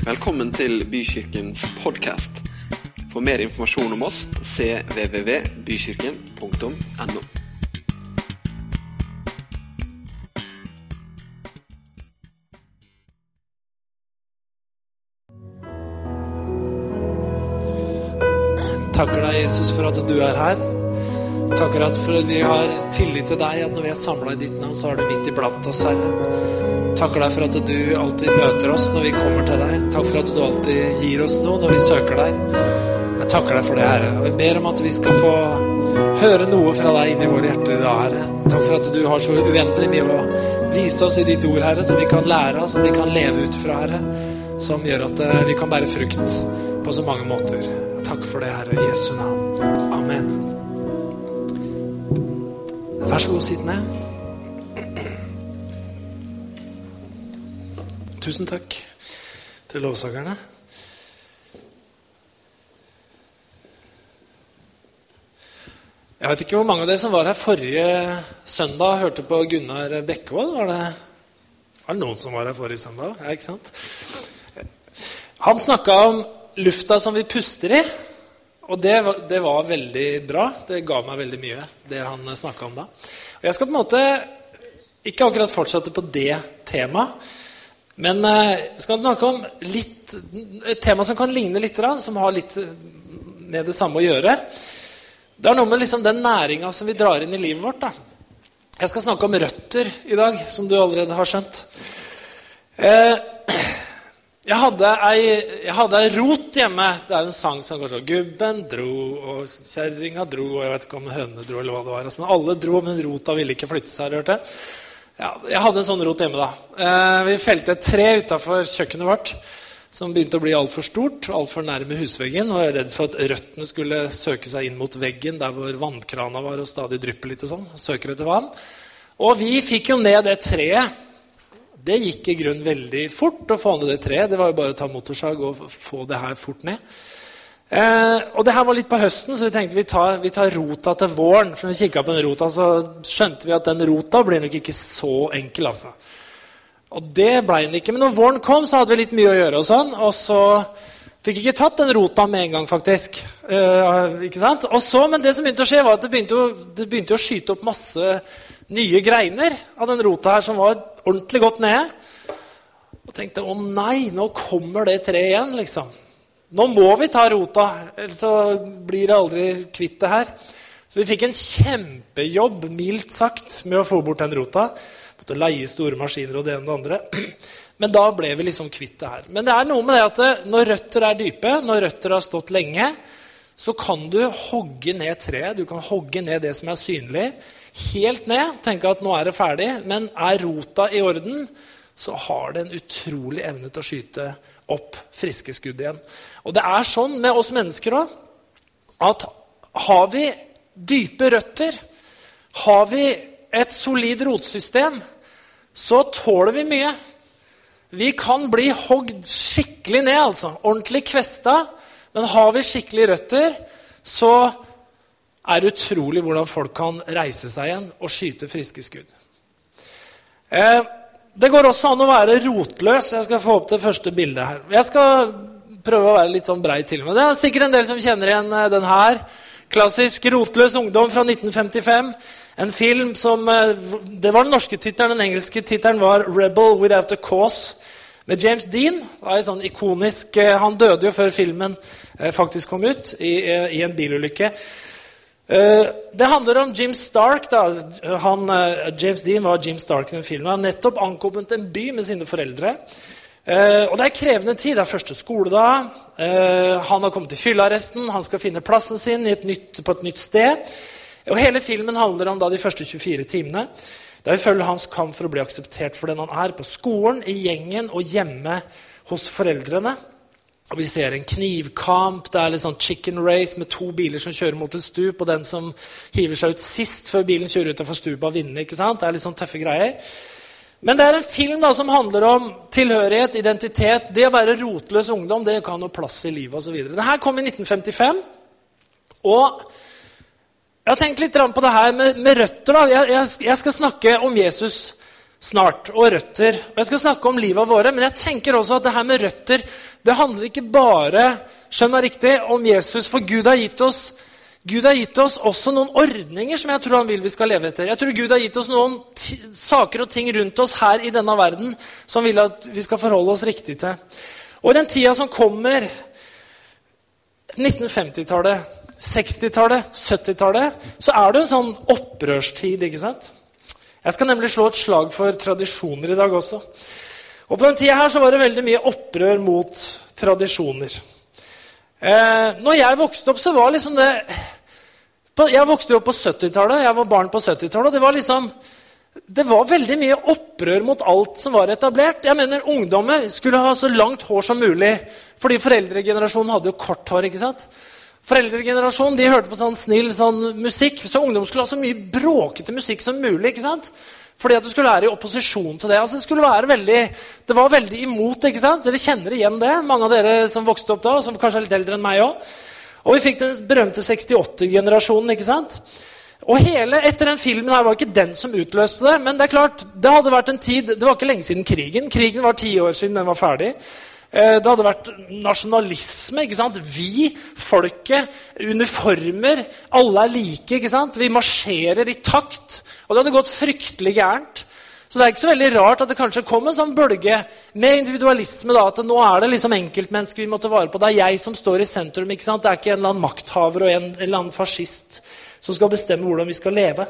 Velkommen til Bykirkens podkast. For mer informasjon om oss cvvvbykirken.no. Takker deg, Jesus, for at du er her. Takker at for at vi har tillit til deg, at når vi er samla i ditt navn, så er du midt iblant oss, Herre. Takker deg for at du alltid møter oss når vi kommer til deg. Takk for at du alltid gir oss noe når vi søker deg. Jeg takker deg for det, Herre. Og jeg ber om at vi skal få høre noe fra deg inni våre hjerter i dag, Herre. Takk for at du har så uendelig mye å vise oss i ditt ord, Herre, som vi kan lære av, som vi kan leve ut fra, Herre. Som gjør at eh, vi kan bære frukt på så mange måter. Takk for det, Herre. I Jesu navn. Amen. Vær så god, sitt ned. Tusen takk til lovsakerne. Jeg vet ikke hvor mange av dere som var her forrige søndag og hørte på Gunnar Bekkevold. Var det, var det noen som var her forrige søndag? Ja, ikke sant? Han snakka om lufta som vi puster i. Og det, det var veldig bra. Det ga meg veldig mye, det han snakka om da. Og jeg skal på en måte ikke akkurat fortsette på det temaet, men eh, jeg skal snakke om litt, et tema som kan ligne litt, som har litt med det samme å gjøre. Det er noe med liksom den næringa som vi drar inn i livet vårt. Da. Jeg skal snakke om røtter i dag, som du allerede har skjønt. Eh, jeg hadde ei rot hjemme. Det er en sang som går sånn 'Gubben dro, og kjerringa dro' og Jeg vet ikke om hønene dro, eller hva det var. Altså, men alle dro, men rota ville ikke flytte seg. Hørte jeg. Ja, jeg hadde en sånn rot hjemme. da. Eh, vi felte et tre utafor kjøkkenet vårt som begynte å bli altfor stort altfor nærme husveggen. Og jeg var redd for at røttene skulle søke seg inn mot veggen der hvor vannkrana var og stadig drypper litt. og sånn. Søker etter vann. Og vi fikk jo ned det treet. Det gikk i grunnen veldig fort å få ned det treet. Det var jo bare å ta motorsag og få det her fort ned. Eh, og det her var litt på høsten, så vi tenkte vi tar, vi tar rota til våren. For når vi kikket på den rota, så skjønte vi at den rota blir nok ikke så enkel. altså. Og det ble den ikke. Men når våren kom, så hadde vi litt mye å gjøre. Og sånn, og så fikk vi ikke tatt den rota med en gang, faktisk. Eh, ikke sant? Og så, Men det som begynte å skje, var at det begynte, å, det begynte å skyte opp masse nye greiner av den rota her som var ordentlig godt nede. Og tenkte å nei, nå kommer det treet igjen, liksom. Nå må vi ta rota, ellers så blir det aldri kvitt det her. Så vi fikk en kjempejobb, mildt sagt, med å få bort den rota. Måtte leie store maskiner og det ene og det andre. Men da ble vi liksom kvitt det her. Men det er noe med det at når røtter er dype, når røtter har stått lenge, så kan du hogge ned treet. Du kan hogge ned det som er synlig, helt ned. Tenke at nå er det ferdig. Men er rota i orden, så har det en utrolig evne til å skyte opp friske skudd igjen. Og det er sånn med oss mennesker òg at har vi dype røtter, har vi et solid rotsystem, så tåler vi mye. Vi kan bli hogd skikkelig ned, altså. Ordentlig kvesta. Men har vi skikkelige røtter, så er det utrolig hvordan folk kan reise seg igjen og skyte friske skudd. Eh, det går også an å være rotløs. Jeg skal få opp det første bildet her. Jeg skal prøve å være litt sånn brei til meg. Det er sikkert en del som kjenner igjen eh, den her. Klassisk 'Rotløs ungdom' fra 1955. En film som eh, Det var den norske tittelen. Den engelske tittelen var 'Rebel Without a Cause'. Med James Dean. Var en sånn ikonisk, eh, Han døde jo før filmen faktisk kom ut, i, i en bilulykke. Eh, Det handler om Jim Stark. Han, eh, James Dean var Jim Stark i den filmen. Han har nettopp ankommet en by med sine foreldre. Eh, og Det er krevende tid. Det er første skoledag. da, han har kommet til fyllearresten. Han skal finne plassen sin et nytt, på et nytt sted. Og Hele filmen handler om da de første 24 timene. Der vi følger hans kamp for å bli akseptert for den han er. På skolen, i gjengen og hjemme hos foreldrene. Og Vi ser en knivkamp. Det er litt sånn chicken race med to biler som kjører mot et stup. Og den som hiver seg ut sist før bilen kjører utenfor stupet, vinner. ikke sant? Det er litt sånn tøffe greier. Men det er en film da som handler om tilhørighet, identitet. Det å være rotløs ungdom det kan ha noe plass i livet osv. Dette kom i 1955. Og jeg har tenkt litt på det her med, med røtter. da. Jeg, jeg, jeg skal snakke om Jesus snart. Og røtter. Og Jeg skal snakke om livet våre, men jeg tenker også at det her med røtter det handler ikke bare skjønn meg riktig, om Jesus, for Gud har gitt oss Gud har gitt oss også noen ordninger som jeg tror han vil vi skal leve etter. Jeg tror Gud har gitt oss noen saker og ting rundt oss her i denne verden som vil at vi skal forholde oss riktig til. Og i den tida som kommer, 1950-tallet, 60-tallet, 70-tallet, så er det en sånn opprørstid. ikke sant? Jeg skal nemlig slå et slag for tradisjoner i dag også. Og På den tida her så var det veldig mye opprør mot tradisjoner. Eh, når jeg vokste opp, så var liksom det Jeg vokste opp på 70-tallet. Jeg var barn på 70-tallet. Det var liksom det var veldig mye opprør mot alt som var etablert. Jeg mener Ungdommer skulle ha så langt hår som mulig, fordi foreldregenerasjonen hadde jo kort hår. ikke sant? Foreldregenerasjonen de hørte på sånn snill sånn musikk, så ungdom skulle ha så mye bråkete musikk som mulig. ikke sant? Fordi at du skulle være i opposisjon til det. Altså Det skulle være veldig, det var veldig imot. ikke sant? Dere kjenner igjen det, mange av dere som vokste opp da, som kanskje er litt eldre enn meg også. Og vi fikk den berømte 68-generasjonen. ikke sant? Og hele etter den filmen her var ikke den som utløste det. Men det er klart, det hadde vært en tid, det var ikke lenge siden krigen. Krigen var ti år siden den var ferdig. Eh, det hadde vært nasjonalisme. ikke sant? Vi, folket, uniformer. Alle er like. ikke sant? Vi marsjerer i takt. Og det hadde gått fryktelig gærent. Så det er ikke så veldig rart at det kanskje kom en sånn bølge med individualisme. da, At nå er det liksom enkeltmennesker vi må ta vare på. Det er jeg som står i sentrum. ikke sant? Det er ikke en eller annen makthaver og en eller annen fascist som skal bestemme hvordan vi skal leve.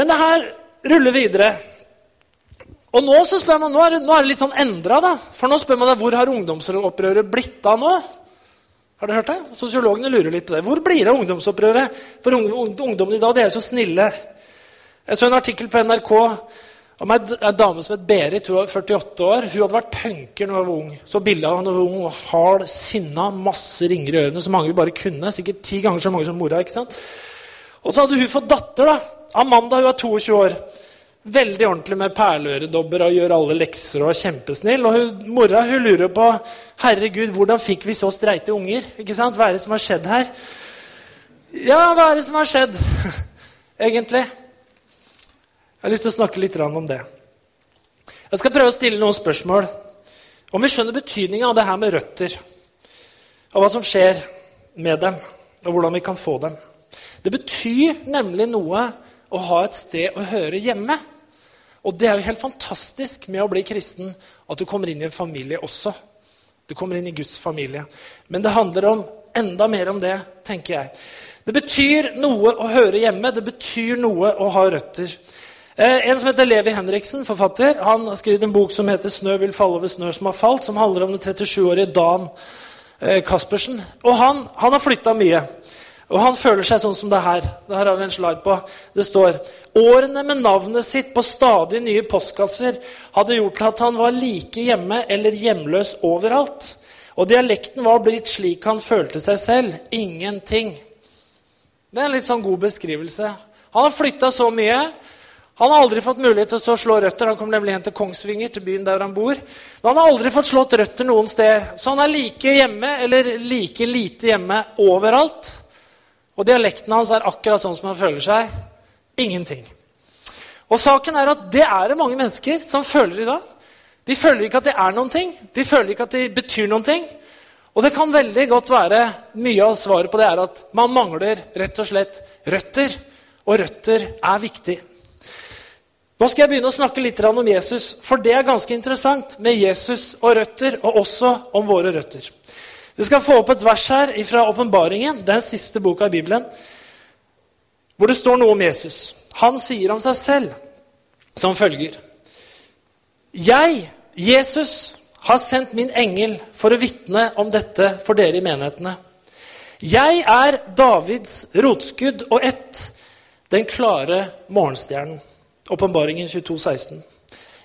Men det her ruller videre. Og nå så spør man, nå er det, nå er det litt sånn endra. For nå spør man deg, hvor har ungdomsopprøret blitt av nå? Har dere hørt det? Sosiologene lurer litt på det. Hvor blir det av ungdomsopprøret? For ungdommen i dag de er så snille. Jeg så en artikkel på NRK om ei dame som het Berit. Hun var 48 år. Hun hadde vært punker da hun var ung. Så bilde av henne ung var hard, sinna, masse ringer i ørene. Så mange hun bare kunne. Sikkert ti ganger så mange som mora. ikke sant? Og så hadde hun fått datter. da. Amanda hun er 22 år. Veldig ordentlig med perleøredobber og gjør alle lekser og er kjempesnill. Og hun, mora hun lurer på herregud, hvordan fikk vi så streite unger. Ikke sant? Hva er det som har skjedd her? Ja, hva er det som har skjedd, egentlig? Jeg har lyst til å snakke litt om det. Jeg skal prøve å stille noen spørsmål. Om vi skjønner betydninga av det her med røtter, og hva som skjer med dem, og hvordan vi kan få dem. Det betyr nemlig noe å ha et sted å høre hjemme. Og det er jo helt fantastisk med å bli kristen at du kommer inn i en familie også. Du kommer inn i Guds familie. Men det handler om enda mer om det, tenker jeg. Det betyr noe å høre hjemme. Det betyr noe å ha røtter. Eh, en som heter Levi Henriksen, forfatter, han har skrevet en bok som heter 'Snø vil falle over snø som har falt', som handler om den 37-årige Dan eh, Caspersen. Og han, han har flytta mye. Og han føler seg sånn som det her. Det her har vi en slide på. Det står Årene med navnet sitt på stadig nye postkasser hadde gjort at han var like hjemme eller hjemløs overalt. Og dialekten var blitt slik han følte seg selv. Ingenting. Det er en litt sånn god beskrivelse. Han har flytta så mye. Han har aldri fått mulighet til å slå røtter. Han kom nemlig hjem til Kongsvinger, til byen der han bor. Men han har aldri fått slått røtter noen sted. Så han er like hjemme eller like lite hjemme overalt. Og dialekten hans er akkurat sånn som han føler seg. Ingenting. Og saken er at det er det mange mennesker som føler i dag. De føler ikke at det er noen ting. De føler ikke at det betyr noen ting. Og det kan veldig godt være mye av svaret på det er at man mangler rett og slett røtter. Og røtter er viktig. Nå skal jeg begynne å snakke litt om Jesus, for det er ganske interessant med Jesus og røtter, og også om våre røtter. Vi skal få opp et vers her fra Åpenbaringen, den siste boka i Bibelen, hvor det står noe om Jesus. Han sier om seg selv som følger Jeg, Jesus, har sendt min engel for å vitne om dette for dere i menighetene. Jeg er Davids rotskudd og ett, den klare morgenstjernen. Åpenbaringen 22, 16.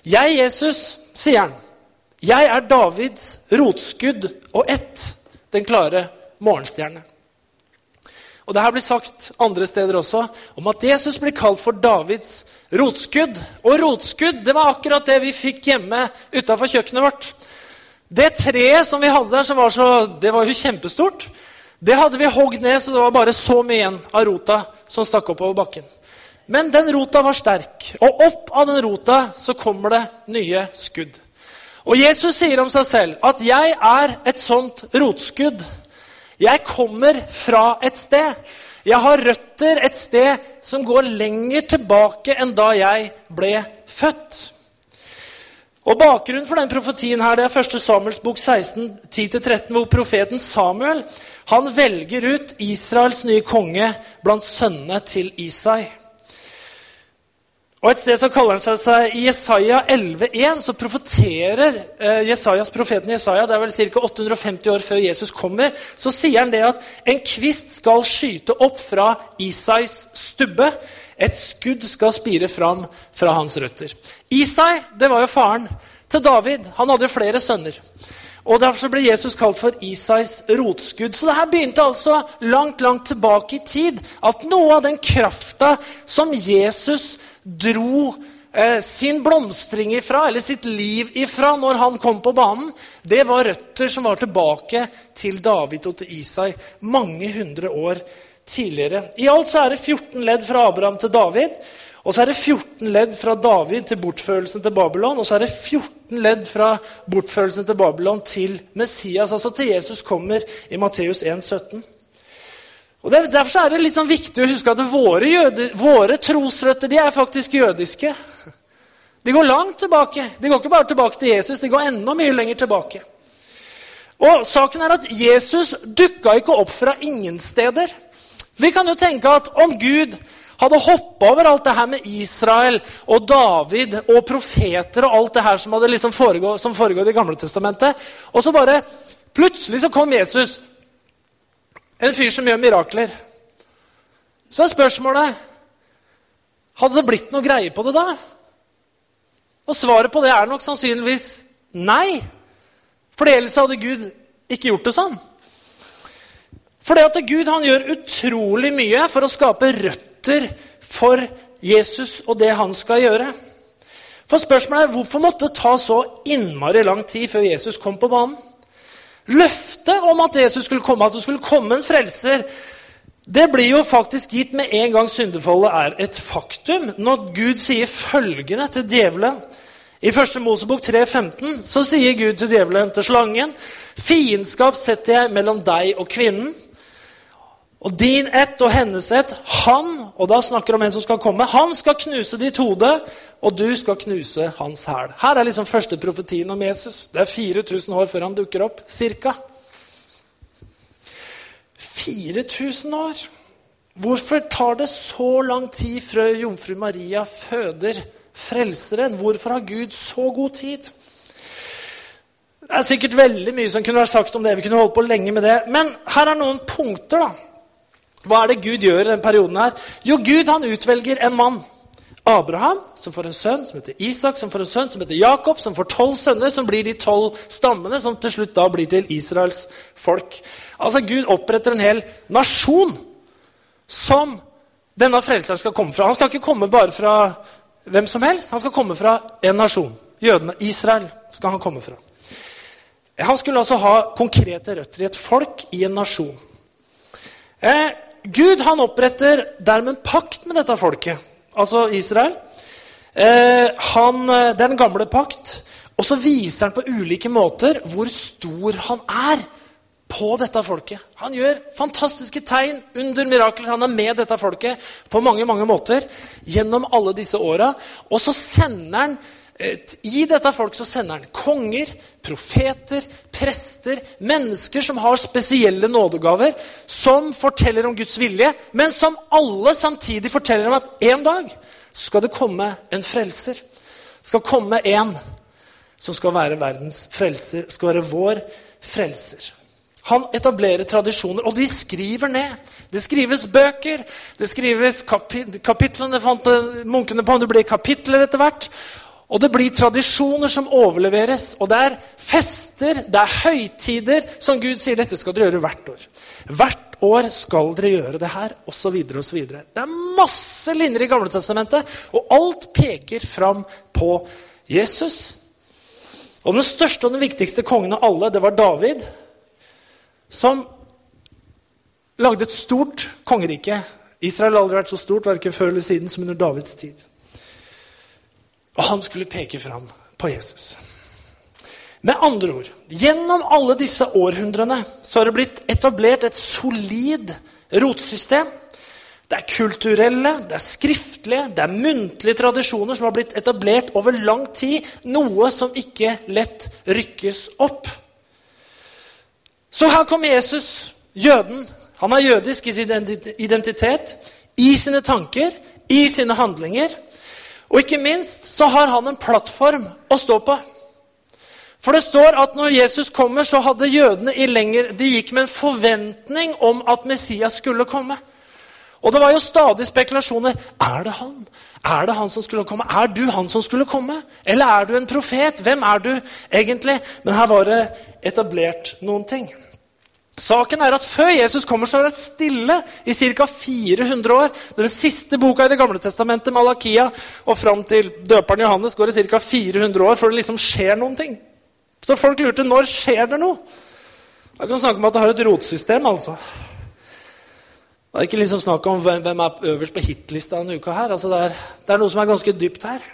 Jeg, Jesus, sier han, jeg er Davids rotskudd og ett, den klare morgenstjerne. Og Det her blir sagt andre steder også om at Jesus blir kalt for Davids rotskudd. Og rotskudd det var akkurat det vi fikk hjemme utafor kjøkkenet vårt. Det treet som vi hadde der, som var så, det var jo kjempestort, det hadde vi hogd ned så det var bare så mye igjen av rota som stakk oppover bakken. Men den rota var sterk, og opp av den rota så kommer det nye skudd. Og Jesus sier om seg selv at 'jeg er et sånt rotskudd'. Jeg kommer fra et sted. Jeg har røtter et sted som går lenger tilbake enn da jeg ble født. Og Bakgrunnen for den profetien her, det er 1. Samuels bok 16, 10-13, hvor profeten Samuel han velger ut Israels nye konge blant sønnene til Isai. Og Et sted så kaller han seg I Jesaja 11,1 så profeterer eh, Jesajas, profeten Jesaja det er vel ca. 850 år før Jesus kommer, så sier han det at en kvist skal skyte opp fra Isais stubbe. Et skudd skal spire fram fra hans røtter. Isai det var jo faren til David. Han hadde flere sønner. Og Derfor ble Jesus kalt for Isais rotskudd. Så det her begynte altså langt langt tilbake i tid. At noe av den krafta som Jesus dro eh, sin blomstring ifra, eller sitt liv ifra, når han kom på banen, det var røtter som var tilbake til David og til Isai mange hundre år tidligere. I alt så er det 14 ledd fra Abraham til David. Og så er det 14 ledd fra David til bortførelsen til Babylon. Og så er det 14 ledd fra bortførelsen til Babylon til Messias, altså til Jesus kommer i Matteus 1, 17. Og Derfor er det litt sånn viktig å huske at våre, jøde, våre trosrøtter de er faktisk jødiske. De går langt tilbake. De går ikke bare tilbake til Jesus, de går enda mye lenger tilbake. Og saken er at Jesus dukka ikke opp fra ingen steder. Vi kan jo tenke at om Gud hadde hoppa over alt det her med Israel og David og profeter og alt det her som liksom foregått, som foregått i Gamle Testamentet, og så bare plutselig så kom Jesus en fyr som gjør mirakler. Så er spørsmålet Hadde det blitt noe greie på det da? Og svaret på det er nok sannsynligvis nei. For ellers hadde Gud ikke gjort det sånn. For det at Gud han gjør utrolig mye for å skape røtter for Jesus og det han skal gjøre. For spørsmålet er hvorfor måtte det ta så innmari lang tid før Jesus kom på banen? Løftet om at Jesus skulle komme, at det skulle komme en frelser, det blir jo faktisk gitt med en gang syndefallet er et faktum. Når Gud sier følgende til djevelen I 1. Mosebok 3,15 så sier Gud til djevelen, til slangen, fiendskap setter jeg mellom deg og kvinnen. Og din ett og hennes ett, han, og da snakker om en som skal komme, han skal knuse ditt hode, og du skal knuse hans hæl. Her er liksom første profetien om Jesus. Det er 4000 år før han dukker opp. Cirka. 4000 år! Hvorfor tar det så lang tid før jomfru Maria føder Frelseren? Hvorfor har Gud så god tid? Det er sikkert veldig mye som kunne vært sagt om det. Vi kunne holdt på lenge med det. Men her er noen punkter. da. Hva er det Gud gjør i denne perioden? her? Jo, Gud han utvelger en mann. Abraham, som får en sønn som heter Isak, som får en sønn som heter Jakob, som får tolv sønner, som blir de tolv stammene, som til slutt da blir til Israels folk. Altså, Gud oppretter en hel nasjon som denne frelseren skal komme fra. Han skal ikke komme bare fra hvem som helst. Han skal komme fra en nasjon. Jødene. Israel skal han komme fra. Han skulle altså ha konkrete røtter i et folk, i en nasjon. Eh, Gud han oppretter dermed en pakt med dette folket altså Israel. Eh, han, eh, det er den gamle pakt. Og så viser han på ulike måter hvor stor han er på dette folket. Han gjør fantastiske tegn, under mirakler. Han er med dette folket på mange mange måter gjennom alle disse åra. Og så sender han i dette folk så sender han konger, profeter, prester, mennesker som har spesielle nådegaver, som forteller om Guds vilje, men som alle samtidig forteller om at en dag skal det komme en frelser. skal komme en som skal være verdens frelser, skal være vår frelser. Han etablerer tradisjoner, og de skriver ned. Det skrives bøker, det skrives kapi kapitlene fant munkene på, det blir kapitler etter hvert. Og det blir tradisjoner som overleveres. Og det er fester, det er høytider som Gud sier dette skal dere gjøre hvert år. Hvert år skal dere gjøre det her, osv. osv. Det er masse linjer i Gamle Testamentet, og alt peker fram på Jesus. Og den største og den viktigste kongen av alle, det var David, som lagde et stort kongerike Israel har aldri vært så stort, verken før eller siden, som under Davids tid. Og han skulle peke fram på Jesus. Med andre ord, gjennom alle disse århundrene så har det blitt etablert et solid rotsystem. Det er kulturelle, det er skriftlige, det er muntlige tradisjoner som har blitt etablert over lang tid. Noe som ikke lett rykkes opp. Så her kommer Jesus, jøden. Han er jødisk i sin identitet, i sine tanker, i sine handlinger. Og ikke minst så har han en plattform å stå på. For det står at når Jesus kommer, så hadde jødene i lenger, de gikk med en forventning om at Messias skulle komme. Og det var jo stadig spekulasjoner. Er det han? Er det han som skulle komme? Er du han som skulle komme? Eller er du en profet? Hvem er du egentlig? Men her var det etablert noen ting. Saken er at Før Jesus kommer, så har det stille i ca. 400 år. Den siste boka i Det gamle testamentet, Malakia, og fram til døperen Johannes går det ca. 400 år før det liksom skjer noen ting. Så folk lurte når skjer det noe. Jeg kan snakke om at det har et rotsystem. altså. Det er ikke liksom snakk om hvem er øverst på hitlista denne uka. her. Altså det, er, det er noe som er ganske dypt her.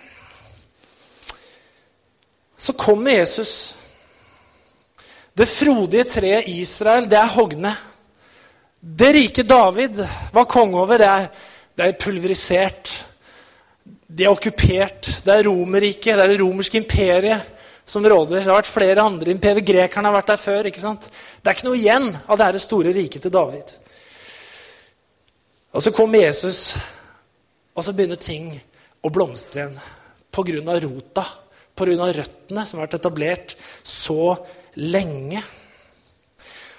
Så kommer Jesus. Det frodige treet Israel, det er hogne. Det rike David var konge over, det er, det er pulverisert. De er okkupert. Det er Romerriket, det er det romerske imperiet som råder. Det har vært flere andre imperier. Grekerne har vært der før. ikke sant? Det er ikke noe igjen av det her store riket til David. Og så kommer Jesus, og så begynner ting å blomstre igjen. Pga. rota, pga. røttene som har vært etablert så lenge.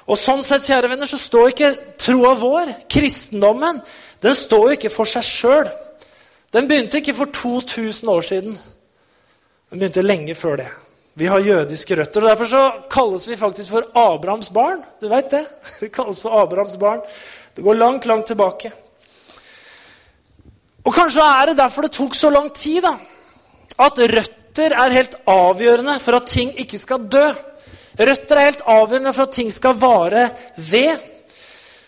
Og sånn sett, kjære venner, så står ikke troa vår, kristendommen, den står jo ikke for seg sjøl. Den begynte ikke for 2000 år siden. Den begynte lenge før det. Vi har jødiske røtter. og Derfor så kalles vi faktisk for Abrahams barn. Du vet det? Vi kalles for Abrahams barn. Det går langt, langt tilbake. Og kanskje er det derfor det tok så lang tid da, at røtter er helt avgjørende for at ting ikke skal dø. Røtter er helt avgjørende for at ting skal vare ved.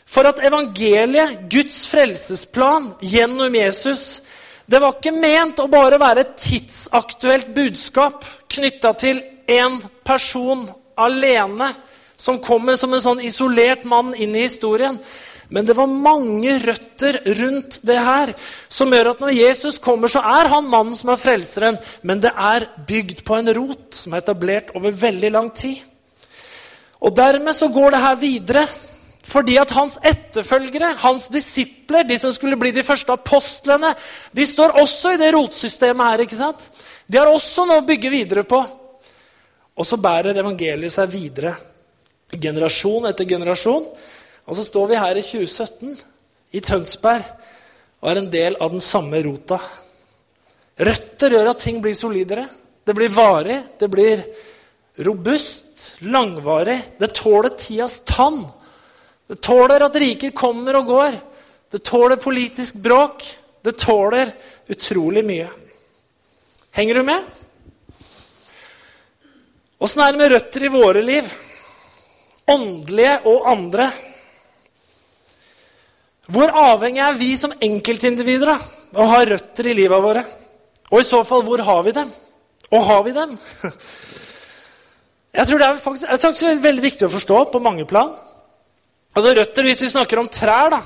For at evangeliet, Guds frelsesplan gjennom Jesus, det var ikke ment å bare være et tidsaktuelt budskap knytta til én person alene, som kommer som en sånn isolert mann inn i historien. Men det var mange røtter rundt det her som gjør at når Jesus kommer, så er han mannen som er frelseren, men det er bygd på en rot som er etablert over veldig lang tid. Og dermed så går det her videre fordi at hans etterfølgere, hans disipler, de som skulle bli de første apostlene, de står også i det rotsystemet her. ikke sant? De har også noe å bygge videre på. Og så bærer evangeliet seg videre, generasjon etter generasjon. Og så står vi her i 2017, i Tønsberg, og er en del av den samme rota. Røtter gjør at ting blir solidere. Det blir varig, det blir robust, langvarig. Det tåler tidas tann. Det tåler at riker kommer og går. Det tåler politisk bråk. Det tåler utrolig mye. Henger du med? Åssen er det med røtter i våre liv? Åndelige og andre. Hvor avhengig er vi som enkeltindivider av å ha røtter i livet våre? Og i så fall, hvor har vi dem? Og har vi dem? Jeg tror Det er faktisk, det er veldig viktig å forstå på mange plan. Altså Røtter, hvis vi snakker om trær, da,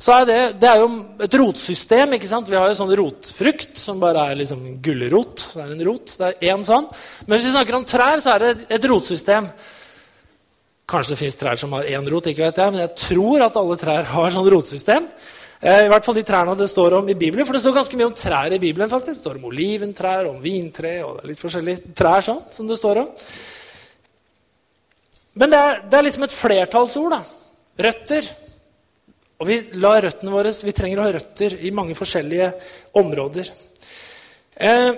så er det, det er jo et rotsystem. ikke sant? Vi har jo sånn rotfrukt som bare er liksom gulrot. Det er en rot. Det er én sånn. Men hvis vi snakker om trær, så er det et rotsystem. Kanskje det fins trær som har én rot, ikke vet jeg, men jeg tror at alle trær har sånn rotsystem. Eh, I hvert fall de trærne det står om i Bibelen. For det står ganske mye om trær i Bibelen. faktisk. Det står om oliventrær, om vintre og det er litt forskjellige trær sånn, som det står om. Men det er, det er liksom et flertallsord. da. Røtter. Og vi, våre, vi trenger å ha røtter i mange forskjellige områder. Eh,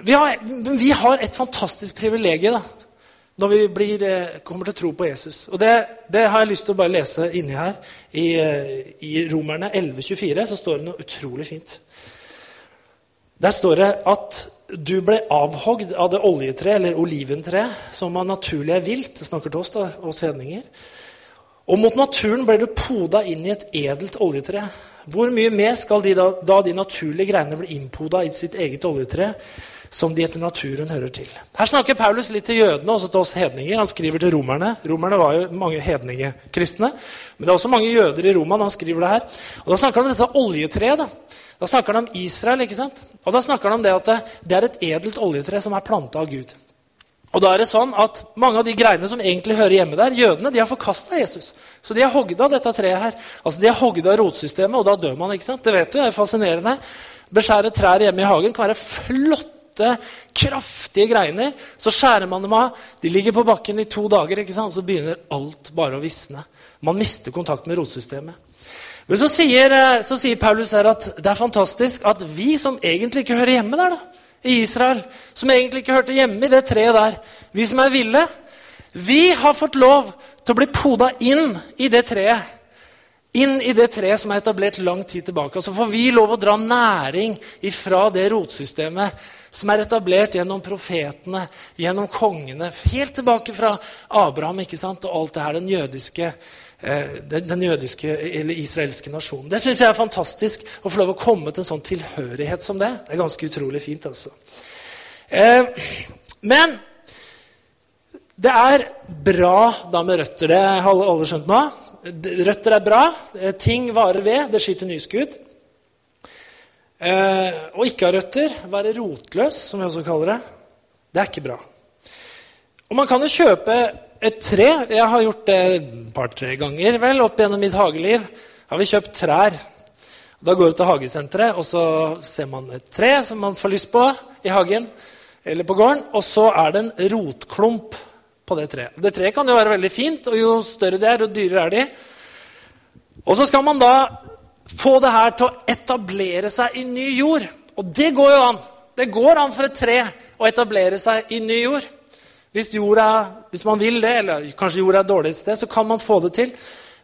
vi, har, vi, har, et fantastisk privilegium når vi blir, eh, kommer til å tro på Jesus. Og det, det, har jeg lyst til å bare lese inni her. I, eh, i Romerne 11,24 så står det noe utrolig fint. Der står det at du ble avhogd av det oljetreet, eller oliventreet, som av naturlig er vilt. Det snakker til oss, da, oss hedninger. Og mot naturen ble du poda inn i et edelt oljetre. hvor mye mer skal de da, da de naturlige greiene bli innpoda i sitt eget oljetre, som de etter naturen hører til? Her snakker Paulus litt til jødene, også til oss hedninger. Han skriver til romerne. Romerne var jo mange hedningekristne. Men det er også mange jøder i Roma når han skriver det her. Og Da snakker han om dette oljetreet. Da. Da snakker han om Israel. ikke sant? Og da snakker han om det at det, er et edelt oljetre som er planta av Gud. Og da er det sånn at Mange av de greiene som egentlig hører hjemme der, jødene, de har forkasta Jesus. Så de har hogd av dette treet her. Altså De har hogd av rotsystemet, og da dør man. ikke sant? Det vet du, det er fascinerende. Beskjære trær hjemme i hagen kan være flotte, kraftige greiner. Så skjærer man dem av. De ligger på bakken i to dager, ikke sant? så begynner alt bare å visne. Man mister kontakt med rotsystemet. Men så sier, eh, så sier Paulus her at det er fantastisk at vi som egentlig ikke hører hjemme der, da, i Israel, som egentlig ikke hørte hjemme i det treet der. Vi som er ville, vi har fått lov til å bli poda inn i det treet. Inn i det treet som er etablert lang tid tilbake. Så får vi lov å dra næring ifra det rotsystemet som er etablert gjennom profetene, gjennom kongene, helt tilbake fra Abraham ikke sant? og alt det her, den jødiske den, den, jødiske eller israelske nasjonen. Det syns jeg er fantastisk å få lov å komme til en sånn tilhørighet som det. Det er ganske utrolig fint, altså. Eh, men det er bra da med røtter. Det har alle skjønt nå. Røtter er bra. Eh, ting varer ved. Det skyter nyskudd. Eh, å ikke ha røtter, være rotløs, som vi også kaller det, det er ikke bra. Og man kan jo kjøpe et tre. Jeg har gjort det et par-tre ganger vel, opp gjennom mitt hageliv. har vi kjøpt trær. Da går du til hagesenteret, og så ser man et tre som man får lyst på i hagen eller på gården, og så er det en rotklump på det treet. Det treet kan jo være veldig fint, og jo større det er, jo dyrere er de. Og så skal man da få det her til å etablere seg i ny jord. Og det går jo an. Det går an for et tre å etablere seg i ny jord. Hvis, jorda, hvis man vil det, eller kanskje jorda er dårlig et sted, så kan man få det til.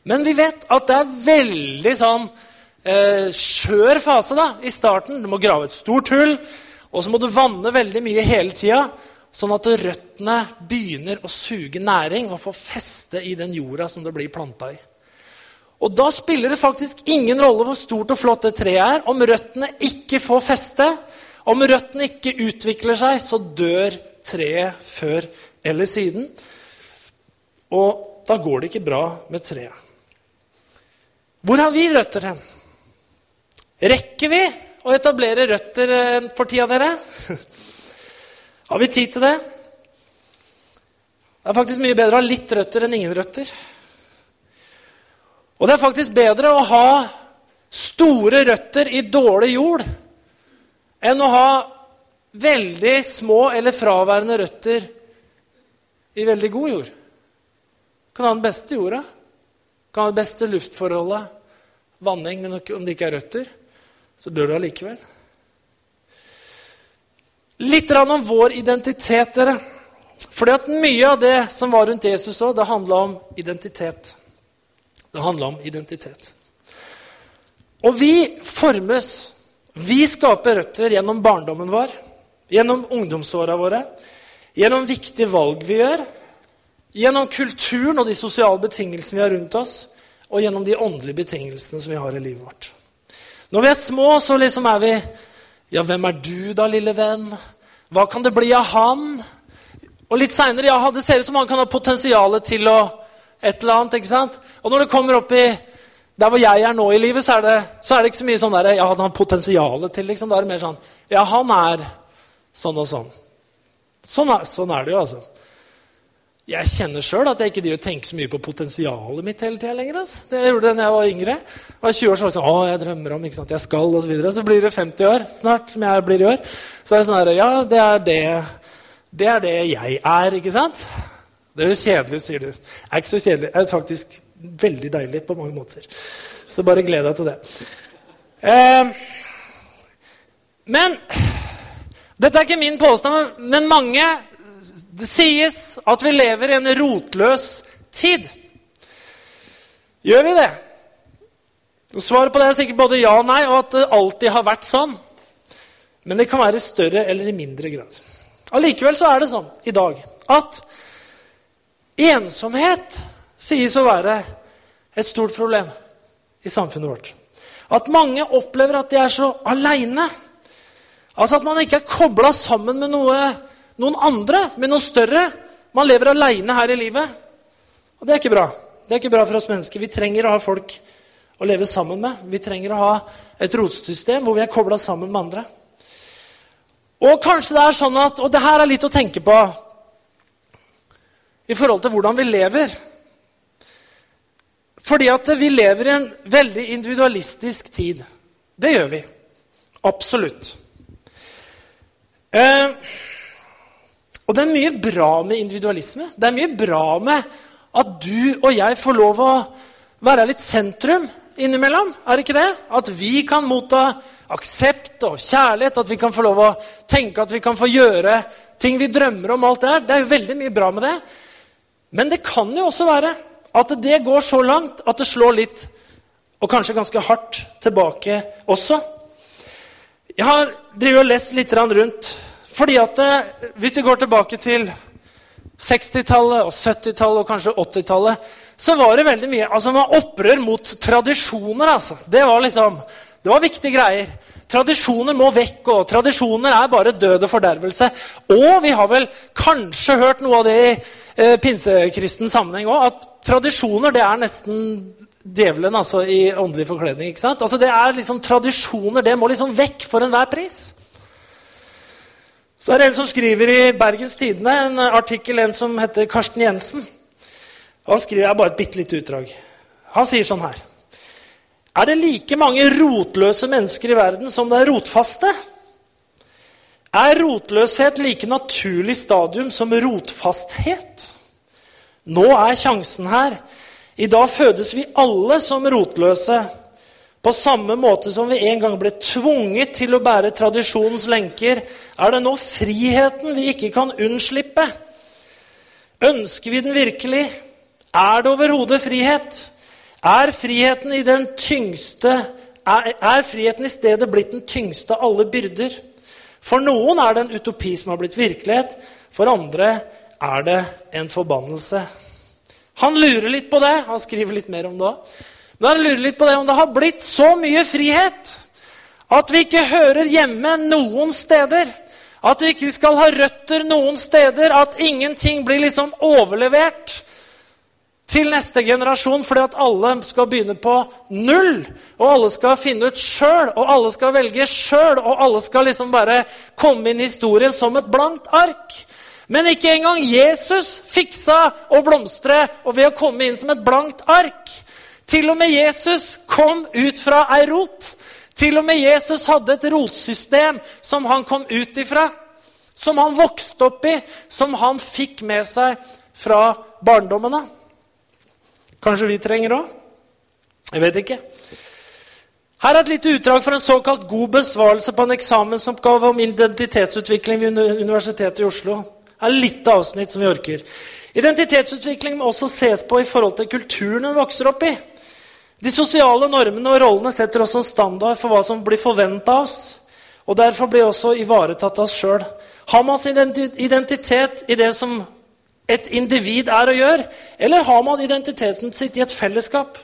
Men vi vet at det er veldig sånn eh, skjør fase da, i starten. Du må grave et stort hull, og så må du vanne veldig mye hele tida. Sånn at røttene begynner å suge næring og få feste i den jorda som det blir planta i. Og Da spiller det faktisk ingen rolle hvor stort og flott det treet er. Om røttene ikke får feste, om røttene ikke utvikler seg, så dør treet før eller siden. Og da går det ikke bra med treet. Hvor har vi røtter hen? Rekker vi å etablere røtter eh, for tida, dere? Har vi tid til det? Det er faktisk mye bedre å ha litt røtter enn ingen røtter. Og det er faktisk bedre å ha store røtter i dårlig jord enn å ha veldig små eller fraværende røtter i veldig god jord. Kan ha den beste jorda, kan ha det beste luftforholdet, vanning, men om det ikke er røtter, så dør du allikevel. Litt om vår identitet, dere. Fordi at mye av det som var rundt Jesus òg, det handla om identitet. Det handla om identitet. Og vi formes. Vi skaper røtter gjennom barndommen vår gjennom ungdomsåra våre, gjennom viktige valg vi gjør, gjennom kulturen og de sosiale betingelsene vi har rundt oss, og gjennom de åndelige betingelsene som vi har i livet vårt. Når vi er små, så liksom er vi Ja, hvem er du da, lille venn? Hva kan det bli av han? Og litt seinere ja, det ser ut som han kan ha potensial til å et eller annet. ikke sant? Og når det kommer opp i der hvor jeg er nå i livet, så er det, så er det ikke så mye sånn der, ja, han har potensial til. liksom. Da er det mer sånn Ja, han er sånn og sånn. Sånn er, sånn er det jo, altså. Jeg kjenner sjøl at jeg ikke tenker så mye på potensialet mitt hele tida lenger. Altså. Det gjorde det da jeg var yngre. Jeg var 20 år så var det sånn, å, jeg drømmer om, ikke sant, jeg skal, og Så, videre. så blir det 50 år snart, som jeg blir i år. Så er det sånn her, ja, det er det, det er det jeg er, ikke sant? Det høres kjedelig ut, sier du. Det er ikke så kjedelig. Det er faktisk veldig deilig på mange måter. Så bare gled deg til det. Eh, men dette er ikke min påstand, men mange Det sies at vi lever i en rotløs tid. Gjør vi det? Svaret på det er sikkert både ja og nei, og at det alltid har vært sånn. Men det kan være i større eller i mindre grad. Allikevel så er det sånn i dag at ensomhet sies å være et stort problem i samfunnet vårt. At mange opplever at de er så aleine. Altså at man ikke er kobla sammen med noe, noen andre, med noe større. Man lever aleine her i livet. Og det er ikke bra. Det er ikke bra for oss mennesker. Vi trenger å ha folk å leve sammen med. Vi trenger å ha et rotsystem hvor vi er kobla sammen med andre. Og kanskje det er sånn at, og det her er litt å tenke på i forhold til hvordan vi lever. Fordi at vi lever i en veldig individualistisk tid. Det gjør vi. Absolutt. Eh, og det er mye bra med individualisme. Det er mye bra med at du og jeg får lov å være litt sentrum innimellom. Er det ikke det? At vi kan motta aksept og kjærlighet, at vi kan få lov å tenke at vi kan få gjøre ting vi drømmer om. alt Det her. Det er jo veldig mye bra med det. Men det kan jo også være at det går så langt at det slår litt, og kanskje ganske hardt, tilbake også. Jeg har drivet og lest litt rundt. fordi at eh, Hvis vi går tilbake til 60-tallet og 70-tallet og kanskje 80-tallet, så var det veldig mye altså man opprør mot tradisjoner. altså. Det var liksom, det var viktige greier. Tradisjoner må vekk, og tradisjoner er bare død og fordervelse. Og vi har vel kanskje hørt noe av det i eh, pinsekristen sammenheng òg, at tradisjoner det er nesten djevelen altså, i åndelig forkledning. ikke sant? Altså, det er liksom Tradisjoner det må liksom vekk for enhver pris. Så er det en som skriver i Bergens Tidende en artikkel, en som heter Karsten Jensen. Han skriver jeg bare et bitte lite utdrag. Han sier sånn her er det like mange rotløse mennesker i verden som det er rotfaste? Er rotløshet like naturlig stadium som rotfasthet? Nå er sjansen her. I dag fødes vi alle som rotløse. På samme måte som vi en gang ble tvunget til å bære tradisjonens lenker, er det nå friheten vi ikke kan unnslippe. Ønsker vi den virkelig? Er det overhodet frihet? Er friheten i den tyngste er, er friheten i stedet blitt den tyngste av alle byrder? For noen er det en utopi som har blitt virkelighet. For andre er det en forbannelse. Han lurer litt på det. Han skriver litt mer om det òg. Men han lurer litt på det om det har blitt så mye frihet at vi ikke hører hjemme noen steder. At vi ikke skal ha røtter noen steder. At ingenting blir liksom overlevert til neste generasjon fordi at alle skal begynne på null. Og alle skal finne ut sjøl, og alle skal velge sjøl, og alle skal liksom bare komme inn i historien som et blankt ark. Men ikke engang Jesus fiksa å blomstre og ved å komme inn som et blankt ark. Til og med Jesus kom ut fra ei rot. Til og med Jesus hadde et rotsystem som han kom ut ifra. Som han vokste opp i, som han fikk med seg fra barndommene. Kanskje vi trenger òg? Jeg vet ikke. Her er et lite utdrag fra en såkalt god besvarelse på en eksamensoppgave om identitetsutvikling ved Universitetet i Oslo. Er litt avsnitt som vi orker. Identitetsutvikling må også ses på i forhold til kulturen en vokser opp i. De sosiale normene og rollene setter også en standard for hva som blir forventa av oss. Og derfor blir også ivaretatt av oss sjøl. Har man sin identitet i det som et individ er og gjør, Eller har man identiteten sitt i et fellesskap?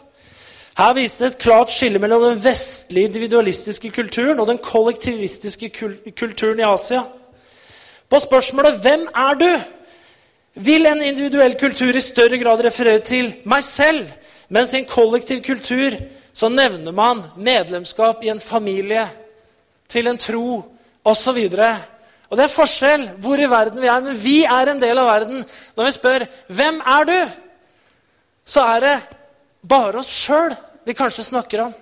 Her vises det et klart skille mellom den vestlige individualistiske kulturen og den kollektivistiske kulturen i Asia. På spørsmålet 'Hvem er du?' vil en individuell kultur i større grad referere til meg selv, mens i en kollektiv kultur så nevner man medlemskap i en familie, til en tro osv. Og det er forskjell hvor i verden vi er, men vi er en del av verden. Når vi spør 'Hvem er du?', så er det bare oss sjøl vi kanskje snakker om.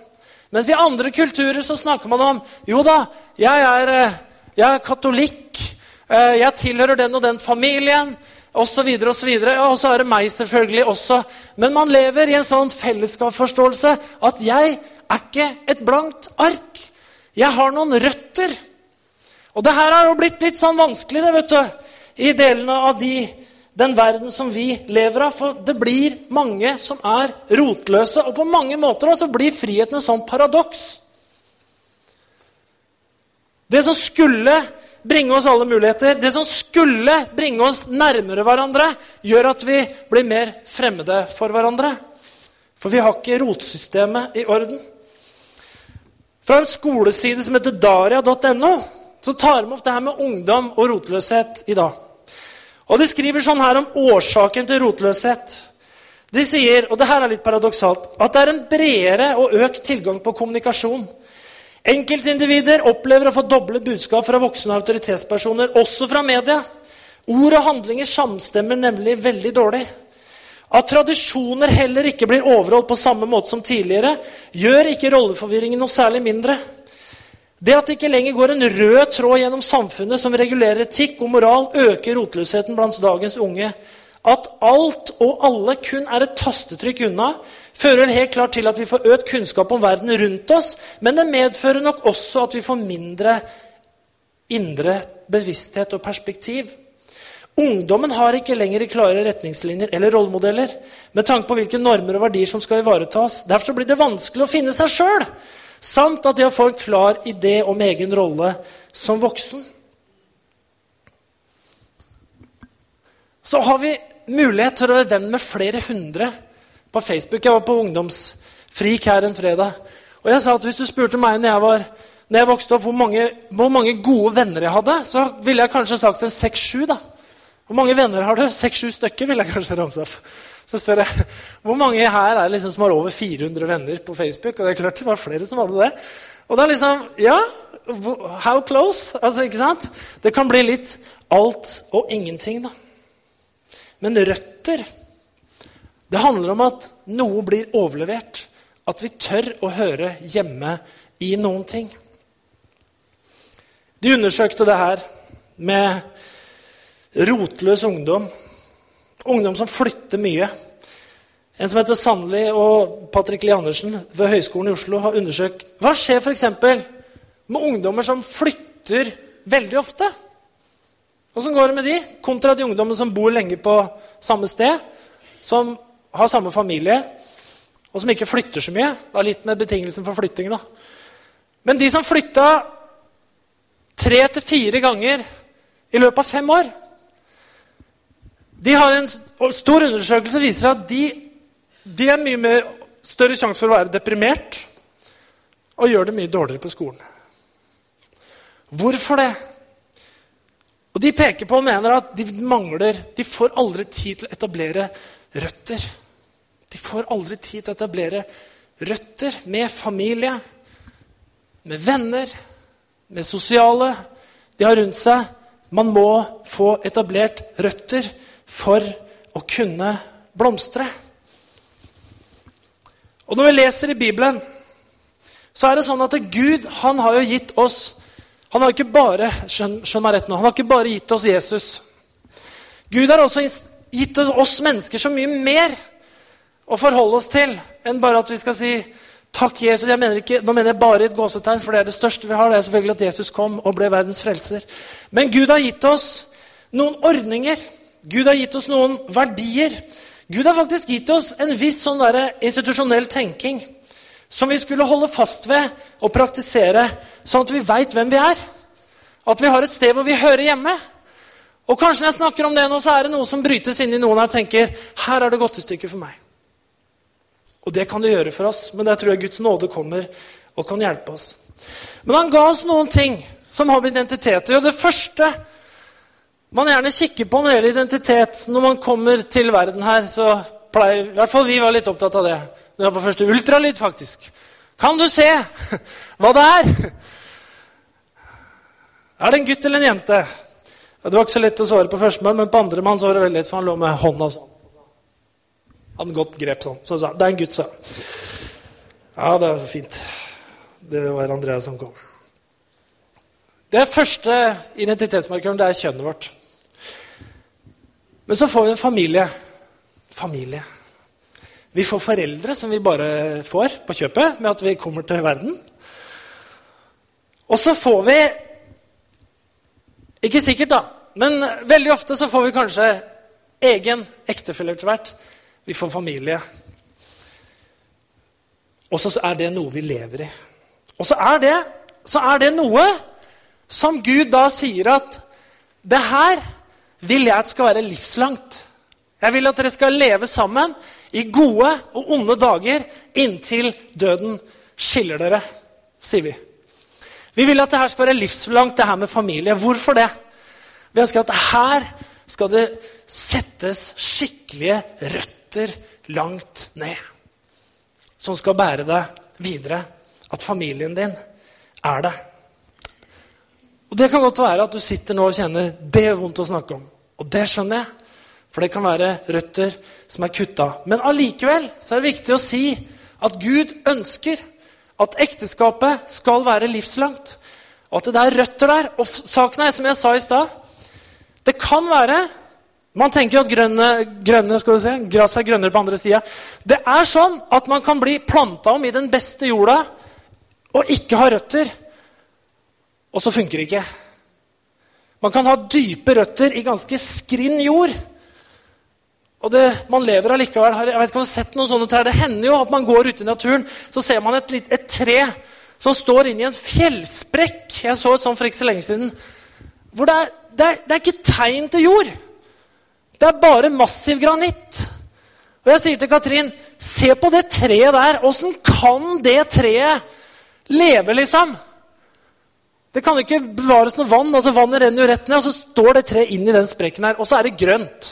Mens i andre kulturer så snakker man om 'Jo da, jeg er, eh, jeg er katolikk. Eh, jeg tilhører den og den familien.' Osv. videre Og så er det meg selvfølgelig også. Men man lever i en sånn fellesskapsforståelse at jeg er ikke et blankt ark. Jeg har noen røtter. Og det her har jo blitt litt sånn vanskelig det, vet du, i delene av de, den verden som vi lever av. For det blir mange som er rotløse. Og på mange måter så blir friheten en sånn paradoks. Det som skulle bringe oss alle muligheter, det som skulle bringe oss nærmere hverandre, gjør at vi blir mer fremmede for hverandre. For vi har ikke rotsystemet i orden. Fra en skoleside som heter daria.no, så tar de opp det her med ungdom og rotløshet i dag. Og De skriver sånn her om årsaken til rotløshet. De sier, og det her er litt paradoksalt, at det er en bredere og økt tilgang på kommunikasjon. Enkeltindivider opplever å få doble budskap fra voksne autoritetspersoner, også fra media. Ord og handlinger samstemmer nemlig veldig dårlig. At tradisjoner heller ikke blir overholdt på samme måte som tidligere, gjør ikke rolleforvirringen noe særlig mindre. Det at det ikke lenger går en rød tråd gjennom samfunnet som regulerer etikk og moral, øker rotløsheten blant dagens unge. At alt og alle kun er et tastetrykk unna, fører helt klart til at vi får økt kunnskap om verden rundt oss, men det medfører nok også at vi får mindre indre bevissthet og perspektiv. Ungdommen har ikke lenger klare retningslinjer eller rollemodeller med tanke på hvilke normer og verdier som skal ivaretas. Derfor blir det vanskelig å finne seg sjøl, samt at de har fått en klar idé om egen rolle som voksen. Så har vi mulighet til å være venn med flere hundre på Facebook. Jeg var på ungdomsfrik her en fredag. Og jeg sa at hvis du spurte meg når jeg, var, når jeg vokste opp, hvor mange, hvor mange, gode venner jeg hadde, så ville jeg kanskje sagt en seks-sju. Hvor mange venner har du? Seks-sju stykker, ville jeg kanskje ramse opp. Så spør jeg hvor mange her er liksom som har over 400 venner på Facebook. Og det er klart det var flere som hadde det. Og det er liksom Ja, how close? Altså, ikke sant? Det kan bli litt alt og ingenting, da. Men røtter Det handler om at noe blir overlevert. At vi tør å høre hjemme i noen ting. De undersøkte det her med Rotløs ungdom. Ungdom som flytter mye. En som heter Sandli og Patrick Lie Andersen ved Høgskolen i Oslo har undersøkt hva skjer f.eks. med ungdommer som flytter veldig ofte. Åssen går det med de, kontra de ungdommene som bor lenge på samme sted, som har samme familie, og som ikke flytter så mye? Det er litt med betingelsen for flytting, da. Men de som flytta tre til fire ganger i løpet av fem år de har En stor undersøkelse viser at de, de har mye mer, større sjanse for å være deprimert og gjør det mye dårligere på skolen. Hvorfor det? Og De peker på og mener at de mangler De får aldri tid til å etablere røtter. De får aldri tid til å etablere røtter med familie, med venner, med sosiale de har rundt seg. Man må få etablert røtter for å kunne blomstre. Og Når vi leser i Bibelen, så er det sånn at Gud han har jo gitt oss han har ikke bare skjønn, meg rett nå, han har ikke bare gitt oss Jesus. Gud har også gitt oss mennesker så mye mer å forholde oss til enn bare at vi skal si takk, Jesus. Jeg mener ikke, nå mener jeg bare et gåsetegn, for det er det største vi har. Det er selvfølgelig at Jesus kom og ble verdens frelser. Men Gud har gitt oss noen ordninger Gud har gitt oss noen verdier. Gud har faktisk gitt oss en viss sånn der institusjonell tenking som vi skulle holde fast ved og praktisere, sånn at vi veit hvem vi er. At vi har et sted hvor vi hører hjemme. Og kanskje når jeg snakker om det nå, så er det noe som brytes inn i noen her og tenker her er det godtestykket for meg. Og det kan det gjøre for oss, men der tror jeg Guds nåde kommer og kan hjelpe oss. Men han ga oss noen ting som har med identitet å gjøre. Det første man gjerne kikker på når det gjelder identitet. Når man kommer til verden her, så pleier i hvert fall vi var litt opptatt av det. Det var på første ultralyd, faktisk. Kan du se hva det er? Er det en gutt eller en jente? Det var ikke så lett å svare på førstemann, men på andremann var det veldig lett, for han lå med hånda sånn. Han godt grep sånn. Så han sa det er en gutt, sa Ja, det var fint. Det var Andrea som kom. Det første identitetsmarkøren det er kjønnet vårt. Men så får vi en familie. Familie. Vi får foreldre som vi bare får på kjøpet med at vi kommer til verden. Og så får vi Ikke sikkert, da, men veldig ofte så får vi kanskje egen ektefelle etter hvert. Vi får familie. Og så er det noe vi lever i. Og så er det, så er det noe som Gud da sier at det her vil jeg at skal være livslangt. Jeg vil at dere skal leve sammen i gode og onde dager inntil døden skiller dere. sier vi. Vi vil at det her skal være livslangt, det her med familie. Hvorfor det? Vi ønsker at her skal det settes skikkelige røtter langt ned. Som skal bære deg videre. At familien din er det. Og Det kan godt være at du sitter nå og kjenner det er vondt å snakke om. Og det skjønner jeg. For det kan være røtter som er kutta. Men allikevel så er det viktig å si at Gud ønsker at ekteskapet skal være livslangt. Og at det er røtter der. Og saken er, som jeg sa i stad Det kan være Man tenker jo at grønne, grønne skal du se, gresset er grønnere på andre sida. Det er sånn at man kan bli planta om i den beste jorda og ikke ha røtter. Og så funker det ikke. Man kan ha dype røtter i ganske skrinn jord. Og det, man lever allikevel. Jeg vet ikke om du har sett noen sånne trær. Det hender jo at man går ute i naturen, så ser man et, et tre som står inni en fjellsprekk. Jeg så et sånt for ikke så lenge siden. Hvor det er, det, er, det er, ikke tegn til jord. Det er bare massiv granitt. Og jeg sier til Katrin, se på det treet der. Åssen kan det treet leve, liksom? Det kan ikke bevares noe vann. altså Vannet renner jo rett ned, og så står det treet inn i den sprekken her, og så er det grønt.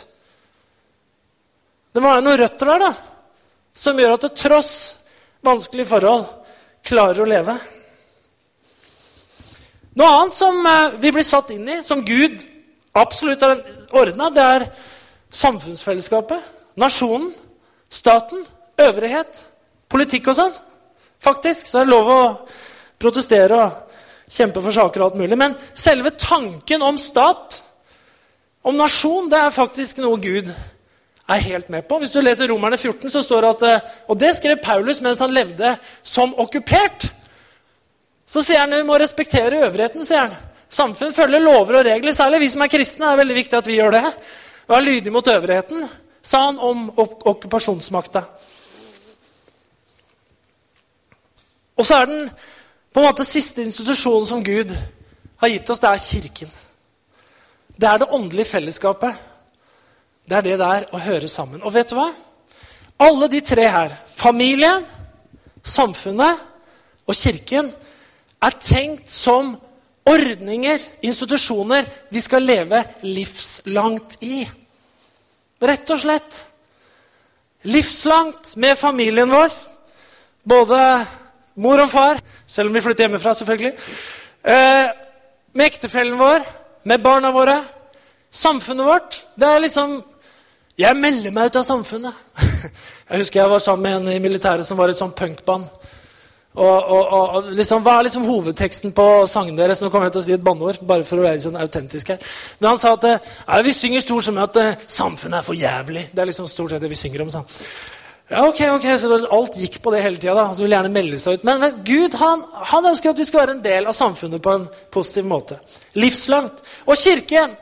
Det må være noen røtter der da, som gjør at det tross vanskelige forhold klarer å leve. Noe annet som eh, vi blir satt inn i, som Gud absolutt har ordna, det er samfunnsfellesskapet. Nasjonen, staten, øvrighet, politikk og sånn. Faktisk så er det lov å protestere og kjempe for saker og alt mulig. Men selve tanken om stat, om nasjon, det er faktisk noe Gud er helt med på. Hvis du leser Romerne 14, så står det at eh, Og det skrev Paulus mens han levde som okkupert. Så sier han vi må respektere øvrigheten. sier han. Samfunn følger lover og regler. Særlig vi som er kristne. er veldig viktig at vi gjør det. Og lydig mot øvrigheten, sa han om ok okkupasjonsmakta. Og så er den på en måte siste institusjonen som Gud har gitt oss, det er Kirken. Det er det åndelige fellesskapet. Det er det der å høre sammen. Og vet du hva? Alle de tre her, familien, samfunnet og kirken, er tenkt som ordninger, institusjoner, vi skal leve livslangt i. Rett og slett. Livslangt med familien vår. Både mor og far, selv om vi flytter hjemmefra, selvfølgelig. Eh, med ektefellen vår, med barna våre. Samfunnet vårt. Det er liksom jeg melder meg ut av samfunnet. Jeg husker jeg var sammen med en i militæret som var et sånt punkband. Og, og, og, liksom, Hva er liksom hovedteksten på sangen deres? Nå kommer jeg til å si et banneord. bare for å være sånn autentisk her. Men han sa at ja, vi synger stort som at uh, samfunnet er for jævlig. Det er liksom stort sett det vi synger om. Sånn. Ja, ok, ok, så Alt gikk på det hele tida. Han ville gjerne melde seg ut. Men, men Gud han, han, ønsker at vi skal være en del av samfunnet på en positiv måte. Livslangt. Og kirken,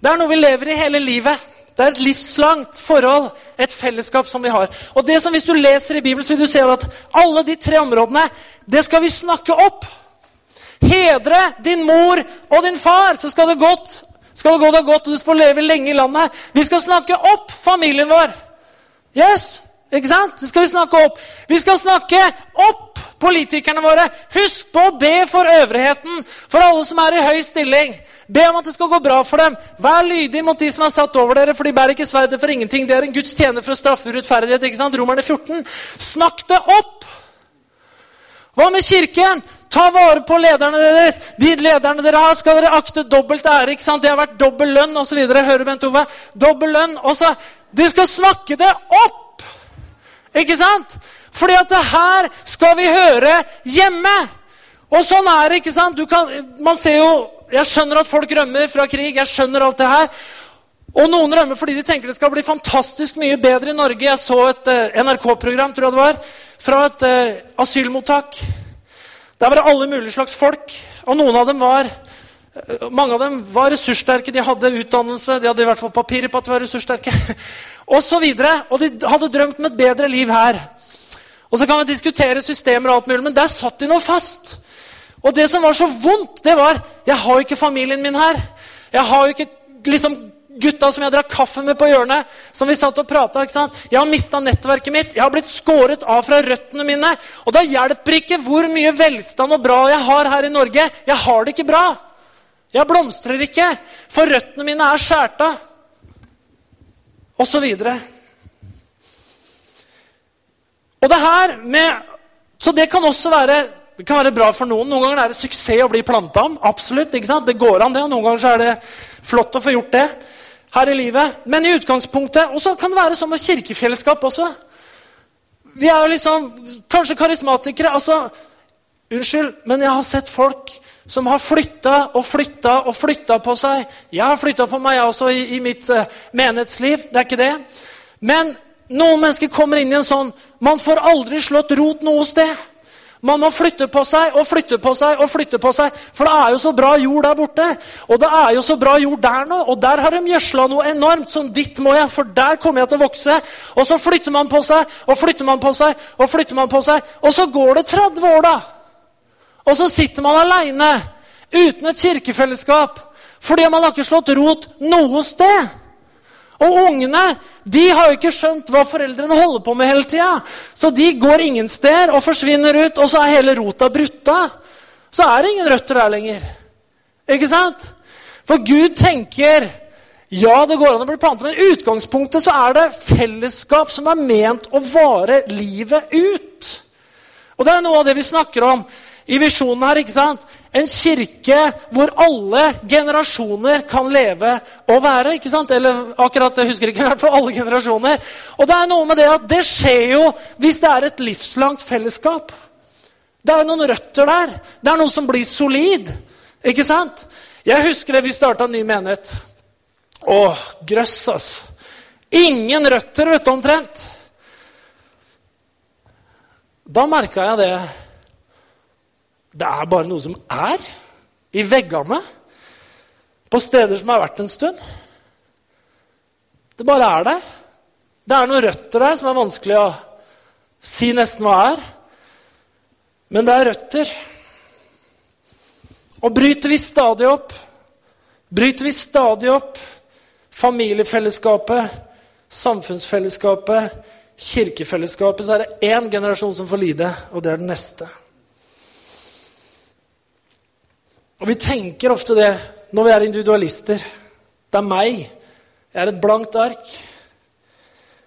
det er noe vi lever i hele livet. Det er et livslangt forhold, et fellesskap som vi har. Og det som Hvis du leser i Bibelen, så vil du se at alle de tre områdene det skal vi snakke opp. Hedre din mor og din far, så skal det, godt, skal det gå deg godt, og du får leve lenge i landet. Vi skal snakke opp familien vår. Yes, ikke sant? Det skal vi snakke opp. Vi skal snakke opp politikerne våre. Husk på å be for øvrigheten, for alle som er i høy stilling. Be om at det skal gå bra for dem. Vær lydig mot de som er satt over dere, for de bærer ikke sverdet for ingenting. Det er en Guds tjener for å straffe urettferdighet. ikke sant? Romerne 14. Snakk det opp! Hva med kirken? Ta vare på lederne deres. De lederne dere har, skal dere akte dobbelt ære. ikke sant? Det har vært dobbel lønn osv. Hører Bent Ove? Dobbel lønn. Også, de skal snakke det opp! Ikke sant? Fordi at det her skal vi høre hjemme. Og sånn er det. ikke sant? Kan, man ser jo, Jeg skjønner at folk rømmer fra krig. jeg skjønner alt det her. Og noen rømmer fordi de tenker det skal bli fantastisk mye bedre i Norge. Jeg så et uh, NRK-program tror jeg det var, fra et uh, asylmottak. Der var det alle mulige slags folk. Og noen av dem var uh, mange av dem var ressurssterke, de hadde utdannelse, de hadde i hvert fall papirer på at de var ressurssterke. og så videre. Og de hadde drømt om et bedre liv her. Og så kan vi diskutere systemer, og alt mulig, men der satt de nå fast. Og det som var så vondt, det var Jeg har jo ikke familien min her. Jeg har jo ikke liksom gutta som jeg drakk kaffe med på hjørnet, som vi satt og prata Jeg har mista nettverket mitt. Jeg har blitt skåret av fra røttene mine. Og da hjelper ikke hvor mye velstand og bra jeg har her i Norge. Jeg har det ikke bra. Jeg blomstrer ikke, for røttene mine er skåret av. Og så videre. Og det her med Så det kan også være kan være bra for noen. Noen ganger er det suksess å bli planta om. Absolutt, ikke sant? Det går an, det. Og noen ganger er det flott å få gjort det her i livet. Men i utgangspunktet Og så kan det være sånn med kirkefellesskap også. Vi er jo liksom kanskje karismatikere. altså, Unnskyld, men jeg har sett folk som har flytta og flytta og flytta på seg. Jeg har flytta på meg også i, i mitt uh, menighetsliv. Det er ikke det. Men noen mennesker kommer inn i en sånn Man får aldri slått rot noe sted. Man må flytte på seg og flytte på seg og flytte på seg. For det er jo så bra jord der borte. Og det er jo så bra jord der nå. Og der har de gjødsla noe enormt. Som ditt må jeg, for der kommer jeg til å vokse. Og så flytter man på seg og flytter man på seg og flytter man på seg. Og så går det 30 år, da. Og så sitter man aleine uten et kirkefellesskap. Fordi man har ikke slått rot noe sted. Og ungene de har jo ikke skjønt hva foreldrene holder på med hele tida. Så de går ingen steder og forsvinner ut, og så er hele rota brutta. Så er det ingen røtter der lenger. Ikke sant? For Gud tenker ja, det går an å bli plantet, men utgangspunktet så er det fellesskap som er ment å vare livet ut. Og det er noe av det vi snakker om i visjonen her. ikke sant? En kirke hvor alle generasjoner kan leve og være. ikke sant? Eller akkurat, jeg husker ikke, i hvert fall alle generasjoner. Og det er noe med det at det skjer jo hvis det er et livslangt fellesskap. Det er noen røtter der. Det er noe som blir solid. Ikke sant? Jeg husker det vi starta ny menighet. Å, grøss, altså. Ingen røtter, vet du, omtrent. Da merka jeg det det er bare noe som er i veggene på steder som har vært en stund. Det bare er der. Det er noen røtter der som er vanskelig å si nesten hva er. Men det er røtter. Og bryter vi stadig opp, bryter vi stadig opp familiefellesskapet, samfunnsfellesskapet, kirkefellesskapet, så er det én generasjon som får lide, og det er den neste. Og vi tenker ofte det når vi er individualister. Det er meg. Jeg er et blankt ark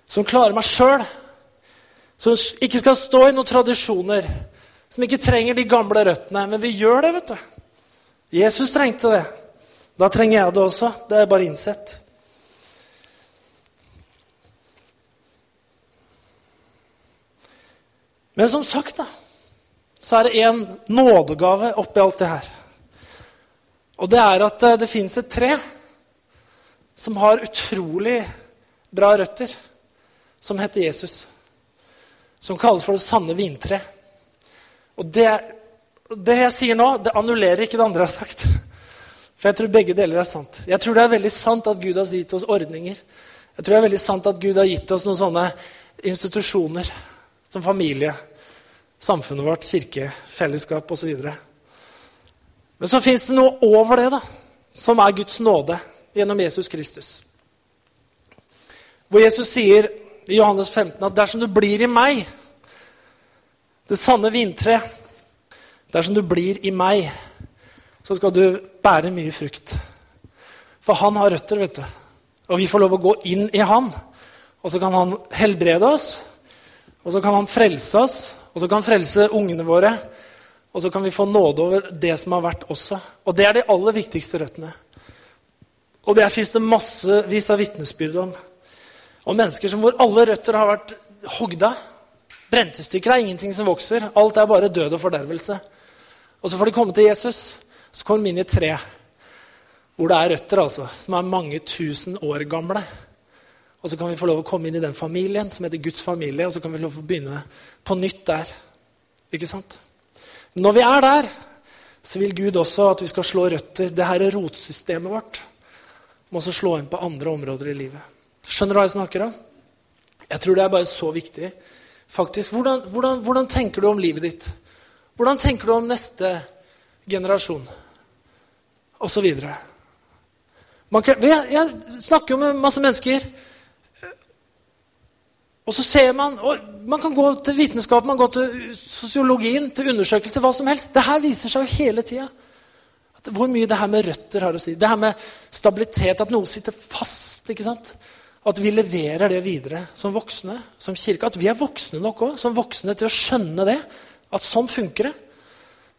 som klarer meg sjøl. Som ikke skal stå i noen tradisjoner. Som ikke trenger de gamle røttene. Men vi gjør det, vet du. Jesus trengte det. Da trenger jeg det også. Det er bare innsett. Men som sagt, da, så er det en nådegave oppi alt det her. Og det er at eh, det fins et tre som har utrolig bra røtter, som heter Jesus. Som kalles for det sanne vintre. Og det, det jeg sier nå, det annullerer ikke det andre jeg har sagt. For jeg tror begge deler er sant. Jeg tror det er veldig sant at Gud har gitt oss ordninger. Jeg tror det er veldig sant at Gud har gitt oss noen sånne institusjoner som familie, samfunnet vårt, kirke, fellesskap osv. Men så fins det noe over det, da, som er Guds nåde gjennom Jesus Kristus. Hvor Jesus sier i Johannes 15 at dersom du blir i meg, det sanne vintre Dersom du blir i meg, så skal du bære mye frukt. For han har røtter, vet du. Og vi får lov å gå inn i han. Og så kan han helbrede oss, og så kan han frelse oss, og så kan han frelse ungene våre. Og så kan vi få nåde over det som har vært også. Og det er de aller viktigste røttene. Og det fins det massevis av vitnesbyrd om. Om mennesker som hvor alle røtter har vært hogd av. Brentestykker er ingenting som vokser. Alt er bare død og fordervelse. Og så får de komme til Jesus. Så kommer de inn i tre hvor det er røtter altså, som er mange tusen år gamle. Og så kan vi få lov å komme inn i den familien som heter Guds familie, og så kan vi få lov å begynne på nytt der. Ikke sant? Når vi er der, så vil Gud også at vi skal slå røtter. Det her er rotsystemet vårt. Må også slå inn på andre områder i livet. Skjønner du hva jeg snakker om? Jeg tror det er bare så viktig. Faktisk, hvordan, hvordan, hvordan tenker du om livet ditt? Hvordan tenker du om neste generasjon? Og så videre. Kan, jeg, jeg snakker jo med masse mennesker. Og så ser man og Man kan gå til vitenskap, man går til sosiologien, til undersøkelser, hva som helst. Det her viser seg jo hele tida. Hvor mye det her med røtter har å si. Det her med stabilitet, at noe sitter fast. ikke sant? At vi leverer det videre som voksne, som kirke. At vi er voksne nok òg, som voksne til å skjønne det. At sånn funker det.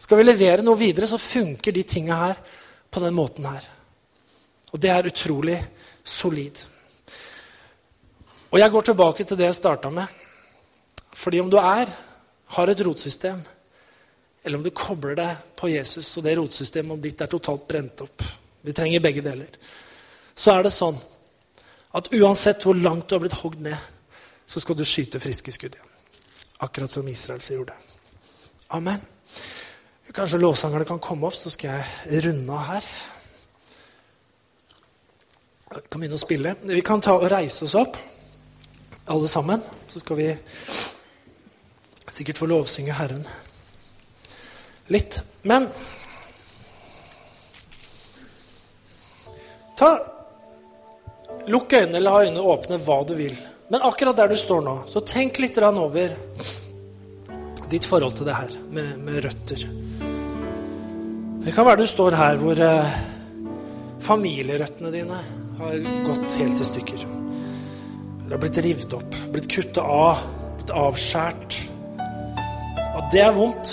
Skal vi levere noe videre, så funker de tinga her på den måten her. Og det er utrolig solid. Og jeg går tilbake til det jeg starta med. Fordi om du er, har et rotsystem, eller om du kobler deg på Jesus, og det rotsystemet om ditt er totalt brent opp Vi trenger begge deler. Så er det sånn at uansett hvor langt du har blitt hogd ned, så skal du skyte friske skudd igjen. Akkurat som Israel gjorde. Amen. Kanskje lovsangerne kan komme opp, så skal jeg runde av her. Vi kan begynne å spille. Vi kan ta og reise oss opp alle sammen. Så skal vi sikkert få lovsynge Herren litt. Men ta Lukk øynene ha øynene åpne hva du vil. Men akkurat der du står nå, så tenk litt over ditt forhold til det her med, med røtter. Det kan være du står her hvor eh, familierøttene dine har gått helt i stykker. Det har blitt revet opp, blitt kutta av, blitt avskåret. Og det er vondt.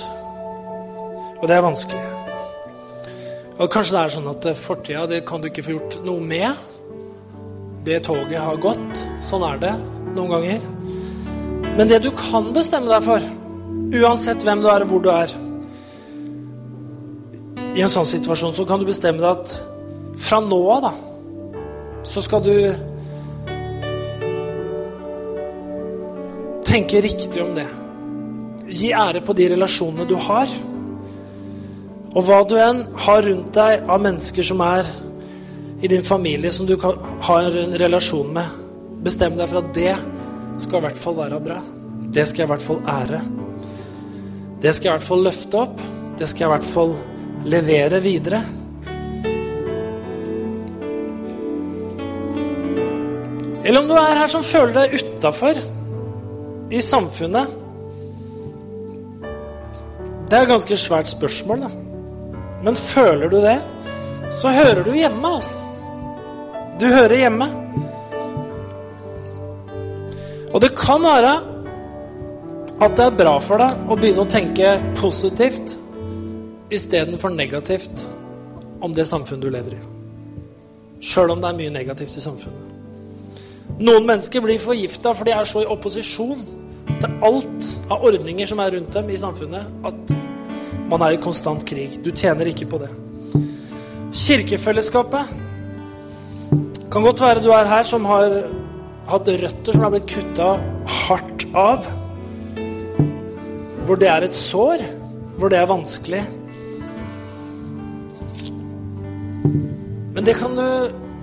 Og det er vanskelig. Og Kanskje det er sånn at fortida det kan du ikke få gjort noe med. Det toget har gått. Sånn er det noen ganger. Men det du kan bestemme deg for, uansett hvem du er og hvor du er I en sånn situasjon så kan du bestemme deg at fra nå av, da, så skal du tenke riktig om det. Gi ære på de relasjonene du har. Og hva du enn har rundt deg av mennesker som er i din familie, som du kan ha en relasjon med, bestem deg for at det skal i hvert fall være bra. Det skal jeg i hvert fall ære. Det skal jeg i hvert fall løfte opp. Det skal jeg i hvert fall levere videre. Eller om du er her som føler deg utafor i samfunnet? Det er et ganske svært spørsmål, da. Men føler du det, så hører du hjemme, altså. Du hører hjemme. Og det kan være at det er bra for deg å begynne å tenke positivt istedenfor negativt om det samfunnet du lever i. Sjøl om det er mye negativt i samfunnet. Noen mennesker blir forgifta for de er så i opposisjon til alt av ordninger som er rundt dem i samfunnet, at man er i konstant krig. Du tjener ikke på det. Kirkefellesskapet kan godt være du er her som har hatt røtter som er blitt kutta hardt av. Hvor det er et sår, hvor det er vanskelig. Men det kan du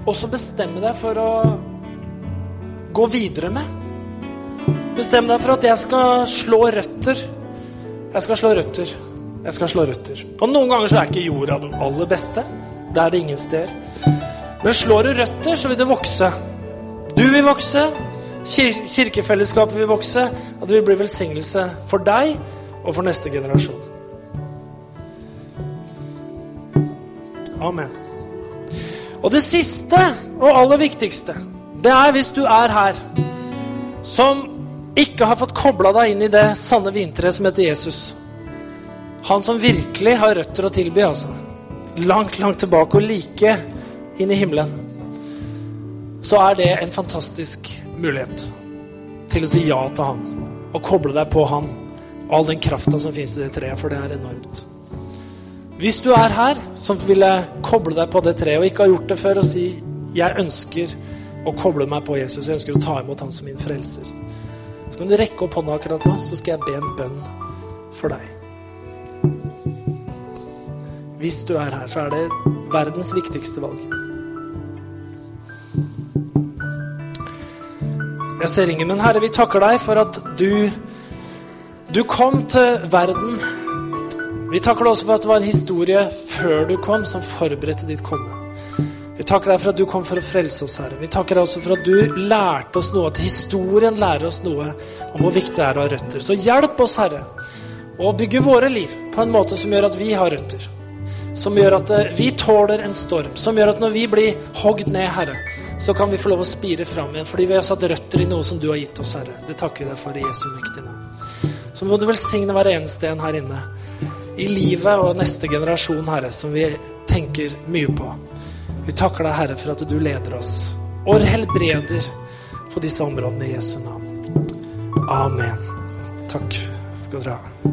også bestemme deg for å gå videre med. Bestem deg for at jeg skal slå røtter. Jeg skal slå røtter. Jeg skal slå røtter. Og noen ganger så er ikke jorda den aller beste. Det er det ingen steder. Men slår du røtter, så vil det vokse. Du vil vokse. Kir kirkefellesskapet vil vokse. Og det vil bli velsignelse for deg og for neste generasjon. Amen. Og det siste og aller viktigste det er hvis du er her som ikke har fått kobla deg inn i det sanne vintreet som heter Jesus. Han som virkelig har røtter å tilby, altså. Langt, langt tilbake og like inn i himmelen. Så er det en fantastisk mulighet til å si ja til han. Og koble deg på han. All den krafta som fins i det treet, for det er enormt. Hvis du er her som ville koble deg på det treet og ikke har gjort det før, og si 'Jeg ønsker' og koble meg på Jesus. Jeg ønsker å ta imot han som min frelser. Så kan du rekke opp hånda akkurat nå, så skal jeg be en bønn for deg. Hvis du er her, så er det verdens viktigste valg. Jeg ser ingen, men Herre, vi takker deg for at du, du kom til verden. Vi takker deg også for at det var en historie før du kom, som forberedte ditt komme. Vi takker deg for at du kom for å frelse oss, Herre. Vi takker deg også for at du lærte oss noe, at historien lærer oss noe om hvor viktig det er å ha røtter. Så hjelp oss, Herre, å bygge våre liv på en måte som gjør at vi har røtter. Som gjør at eh, vi tåler en storm. Som gjør at når vi blir hogd ned, Herre, så kan vi få lov å spire fram igjen. Fordi vi har satt røtter i noe som du har gitt oss, Herre. Det takker vi deg for i Jesu mektige navn. Så må du velsigne hver eneste en her inne. I livet og neste generasjon, Herre, som vi tenker mye på. Vi takker deg, Herre, for at du leder oss og helbreder på disse områdene i Jesu navn. Amen. Takk skal dere ha.